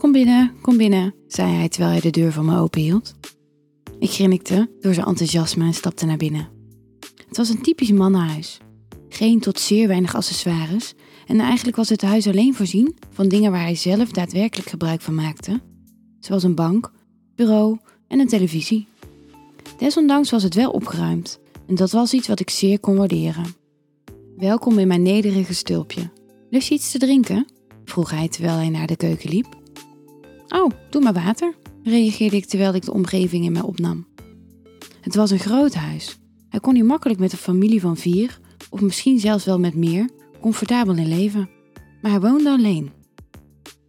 Kom binnen, kom binnen, zei hij terwijl hij de deur van me openhield. Ik grinnikte door zijn enthousiasme en stapte naar binnen. Het was een typisch mannenhuis. Geen tot zeer weinig accessoires en eigenlijk was het huis alleen voorzien van dingen waar hij zelf daadwerkelijk gebruik van maakte, zoals een bank, bureau en een televisie. Desondanks was het wel opgeruimd en dat was iets wat ik zeer kon waarderen. Welkom in mijn nederige stulpje. Lust je iets te drinken? vroeg hij terwijl hij naar de keuken liep. Oh, doe maar water, reageerde ik terwijl ik de omgeving in mij opnam. Het was een groot huis. Hij kon hier makkelijk met een familie van vier, of misschien zelfs wel met meer, comfortabel in leven. Maar hij woonde alleen.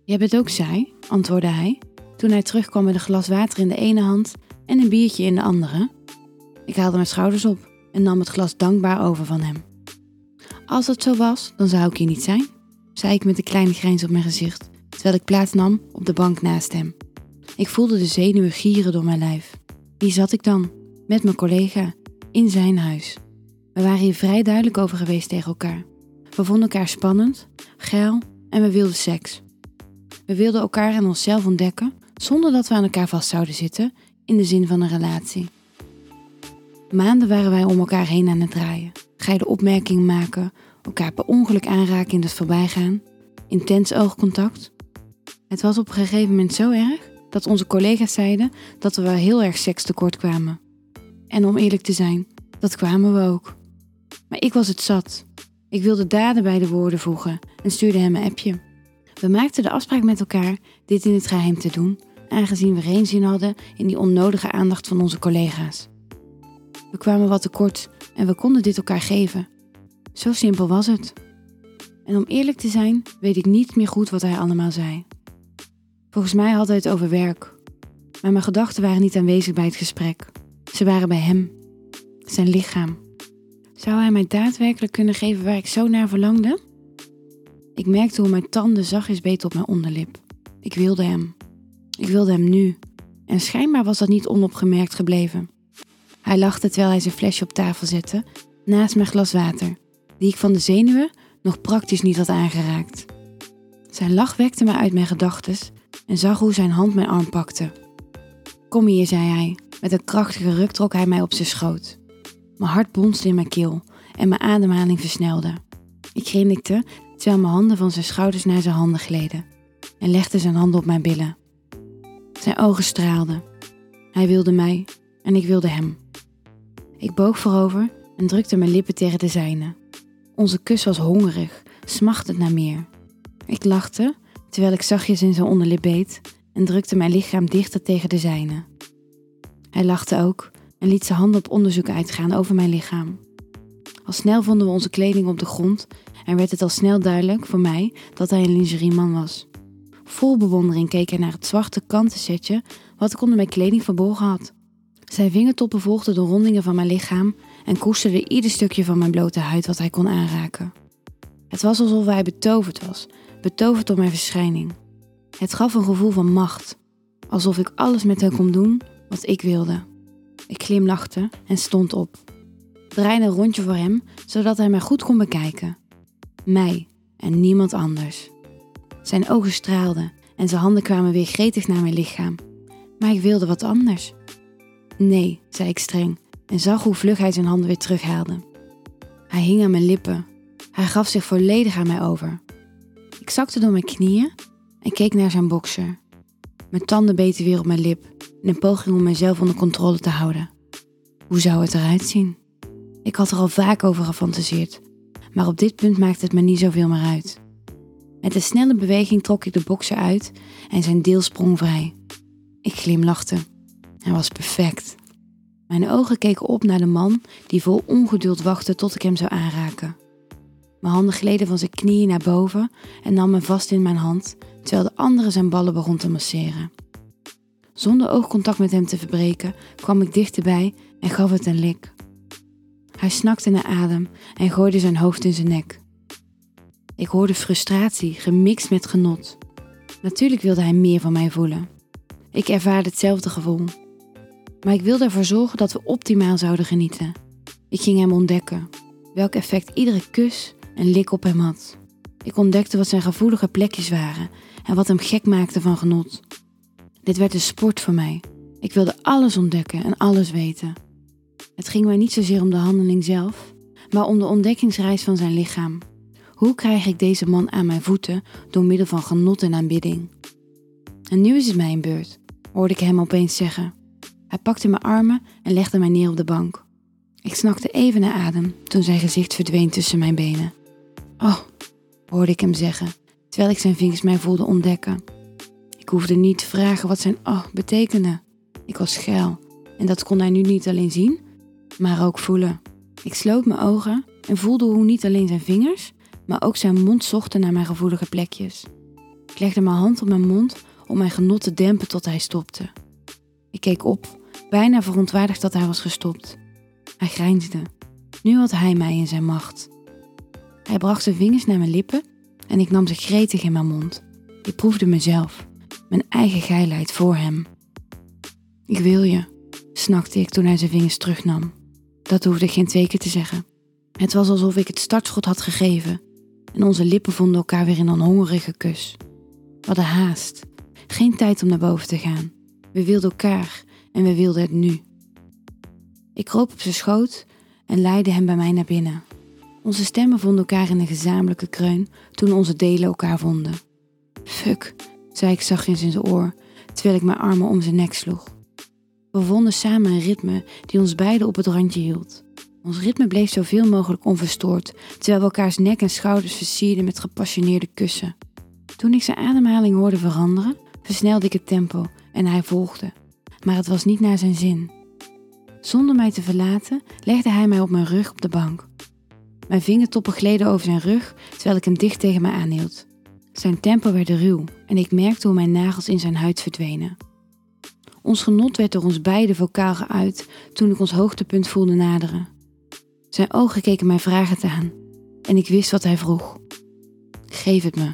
Jij bent ook saai, antwoordde hij, toen hij terugkwam met een glas water in de ene hand en een biertje in de andere. Ik haalde mijn schouders op en nam het glas dankbaar over van hem. Als dat zo was, dan zou ik hier niet zijn, zei ik met een kleine grijns op mijn gezicht, terwijl ik plaats nam op de bank naast hem. Ik voelde de zenuwen gieren door mijn lijf. Hier zat ik dan, met mijn collega, in zijn huis. We waren hier vrij duidelijk over geweest tegen elkaar. We vonden elkaar spannend, geil en we wilden seks. We wilden elkaar en onszelf ontdekken zonder dat we aan elkaar vast zouden zitten in de zin van een relatie. Maanden waren wij om elkaar heen aan het draaien, geide opmerkingen maken, elkaar per ongeluk aanraken in het voorbijgaan, intens oogcontact. Het was op een gegeven moment zo erg dat onze collega's zeiden dat we wel heel erg seks tekort kwamen. En om eerlijk te zijn, dat kwamen we ook. Maar ik was het zat. Ik wilde daden bij de woorden voegen en stuurde hem een appje. We maakten de afspraak met elkaar dit in het geheim te doen, aangezien we geen zin hadden in die onnodige aandacht van onze collega's. We kwamen wat tekort en we konden dit elkaar geven. Zo simpel was het. En om eerlijk te zijn, weet ik niet meer goed wat hij allemaal zei. Volgens mij had hij het over werk. Maar mijn gedachten waren niet aanwezig bij het gesprek. Ze waren bij hem, zijn lichaam. Zou hij mij daadwerkelijk kunnen geven waar ik zo naar verlangde? Ik merkte hoe mijn tanden zachtjes beten op mijn onderlip. Ik wilde hem. Ik wilde hem nu. En schijnbaar was dat niet onopgemerkt gebleven. Hij lachte terwijl hij zijn flesje op tafel zette, naast mijn glas water, die ik van de zenuwen nog praktisch niet had aangeraakt. Zijn lach wekte me uit mijn gedachten en zag hoe zijn hand mijn arm pakte. Kom hier, zei hij. Met een krachtige ruk trok hij mij op zijn schoot. Mijn hart bonsde in mijn keel en mijn ademhaling versnelde. Ik grinnikte terwijl mijn handen van zijn schouders naar zijn handen gleden en legde zijn handen op mijn billen. Zijn ogen straalden. Hij wilde mij en ik wilde hem. Ik boog voorover en drukte mijn lippen tegen de zijne. Onze kus was hongerig, smachtend naar meer. Ik lachte terwijl ik zachtjes in zijn onderlip beet en drukte mijn lichaam dichter tegen de zijne. Hij lachte ook en liet zijn handen op onderzoek uitgaan over mijn lichaam. Al snel vonden we onze kleding op de grond en werd het al snel duidelijk voor mij dat hij een lingerieman was. Vol bewondering keek hij naar het zwarte kanten setje wat ik onder mijn kleding verborgen had. Zijn vingertoppen volgden de rondingen van mijn lichaam en koesterde ieder stukje van mijn blote huid wat hij kon aanraken. Het was alsof hij betoverd was, betoverd door mijn verschijning. Het gaf een gevoel van macht, alsof ik alles met hem kon doen wat ik wilde. Ik glimlachte en stond op. Draaide een rondje voor hem, zodat hij mij goed kon bekijken. Mij en niemand anders. Zijn ogen straalden en zijn handen kwamen weer gretig naar mijn lichaam. Maar ik wilde wat anders. Nee, zei ik streng en zag hoe vlug hij zijn handen weer terughaalde. Hij hing aan mijn lippen. Hij gaf zich volledig aan mij over. Ik zakte door mijn knieën en keek naar zijn bokser. Mijn tanden beten weer op mijn lip in een poging om mezelf onder controle te houden. Hoe zou het eruit zien? Ik had er al vaak over gefantaseerd, maar op dit punt maakte het me niet zoveel meer uit. Met een snelle beweging trok ik de bokser uit en zijn deel sprong vrij. Ik glimlachte. Hij was perfect. Mijn ogen keken op naar de man die vol ongeduld wachtte tot ik hem zou aanraken. Mijn handen gleden van zijn knieën naar boven en nam me vast in mijn hand, terwijl de andere zijn ballen begon te masseren. Zonder oogcontact met hem te verbreken, kwam ik dichterbij en gaf het een lik. Hij snakte naar adem en gooide zijn hoofd in zijn nek. Ik hoorde frustratie gemixt met genot. Natuurlijk wilde hij meer van mij voelen. Ik ervaarde hetzelfde gevoel. Maar ik wilde ervoor zorgen dat we optimaal zouden genieten. Ik ging hem ontdekken, welk effect iedere kus en lik op hem had. Ik ontdekte wat zijn gevoelige plekjes waren en wat hem gek maakte van genot. Dit werd een sport voor mij. Ik wilde alles ontdekken en alles weten. Het ging mij niet zozeer om de handeling zelf, maar om de ontdekkingsreis van zijn lichaam. Hoe krijg ik deze man aan mijn voeten door middel van genot en aanbidding? En nu is het mijn beurt, hoorde ik hem opeens zeggen. Hij pakte mijn armen en legde mij neer op de bank. Ik snakte even naar adem toen zijn gezicht verdween tussen mijn benen. Oh, hoorde ik hem zeggen, terwijl ik zijn vingers mij voelde ontdekken. Ik hoefde niet te vragen wat zijn oh betekende. Ik was geil en dat kon hij nu niet alleen zien, maar ook voelen. Ik sloot mijn ogen en voelde hoe niet alleen zijn vingers, maar ook zijn mond zochten naar mijn gevoelige plekjes. Ik legde mijn hand op mijn mond om mijn genot te dempen tot hij stopte. Ik keek op, bijna verontwaardigd dat hij was gestopt. Hij grijnsde. Nu had hij mij in zijn macht. Hij bracht zijn vingers naar mijn lippen en ik nam ze gretig in mijn mond. Ik proefde mezelf, mijn eigen geilheid voor hem. Ik wil je, snakte ik toen hij zijn vingers terugnam. Dat hoefde ik geen twee keer te zeggen. Het was alsof ik het startschot had gegeven en onze lippen vonden elkaar weer in een hongerige kus. We hadden haast, geen tijd om naar boven te gaan. We wilden elkaar en we wilden het nu. Ik kroop op zijn schoot en leidde hem bij mij naar binnen. Onze stemmen vonden elkaar in een gezamenlijke kreun toen onze delen elkaar vonden. Fuck, zei ik zachtjes in zijn oor, terwijl ik mijn armen om zijn nek sloeg. We vonden samen een ritme die ons beiden op het randje hield. Ons ritme bleef zoveel mogelijk onverstoord, terwijl we elkaars nek en schouders versierden met gepassioneerde kussen. Toen ik zijn ademhaling hoorde veranderen, versnelde ik het tempo en hij volgde. Maar het was niet naar zijn zin. Zonder mij te verlaten legde hij mij op mijn rug op de bank. Mijn vingertoppen gleden over zijn rug terwijl ik hem dicht tegen mij aanhield. Zijn tempo werd ruw en ik merkte hoe mijn nagels in zijn huid verdwenen. Ons genot werd door ons beiden vocaal geuit toen ik ons hoogtepunt voelde naderen. Zijn ogen keken mij vragend aan en ik wist wat hij vroeg. Geef het me.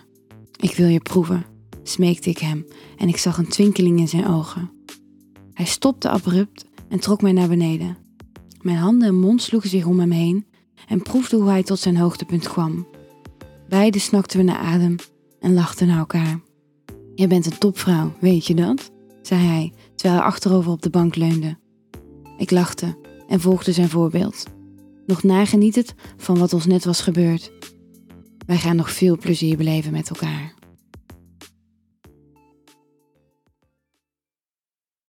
Ik wil je proeven, smeekte ik hem en ik zag een twinkeling in zijn ogen. Hij stopte abrupt en trok mij naar beneden. Mijn handen en mond sloegen zich om hem heen en proefde hoe hij tot zijn hoogtepunt kwam. Beiden snakten we naar adem en lachten naar elkaar. Je bent een topvrouw, weet je dat? zei hij terwijl hij achterover op de bank leunde. Ik lachte en volgde zijn voorbeeld. Nog nagenietend van wat ons net was gebeurd. Wij gaan nog veel plezier beleven met elkaar.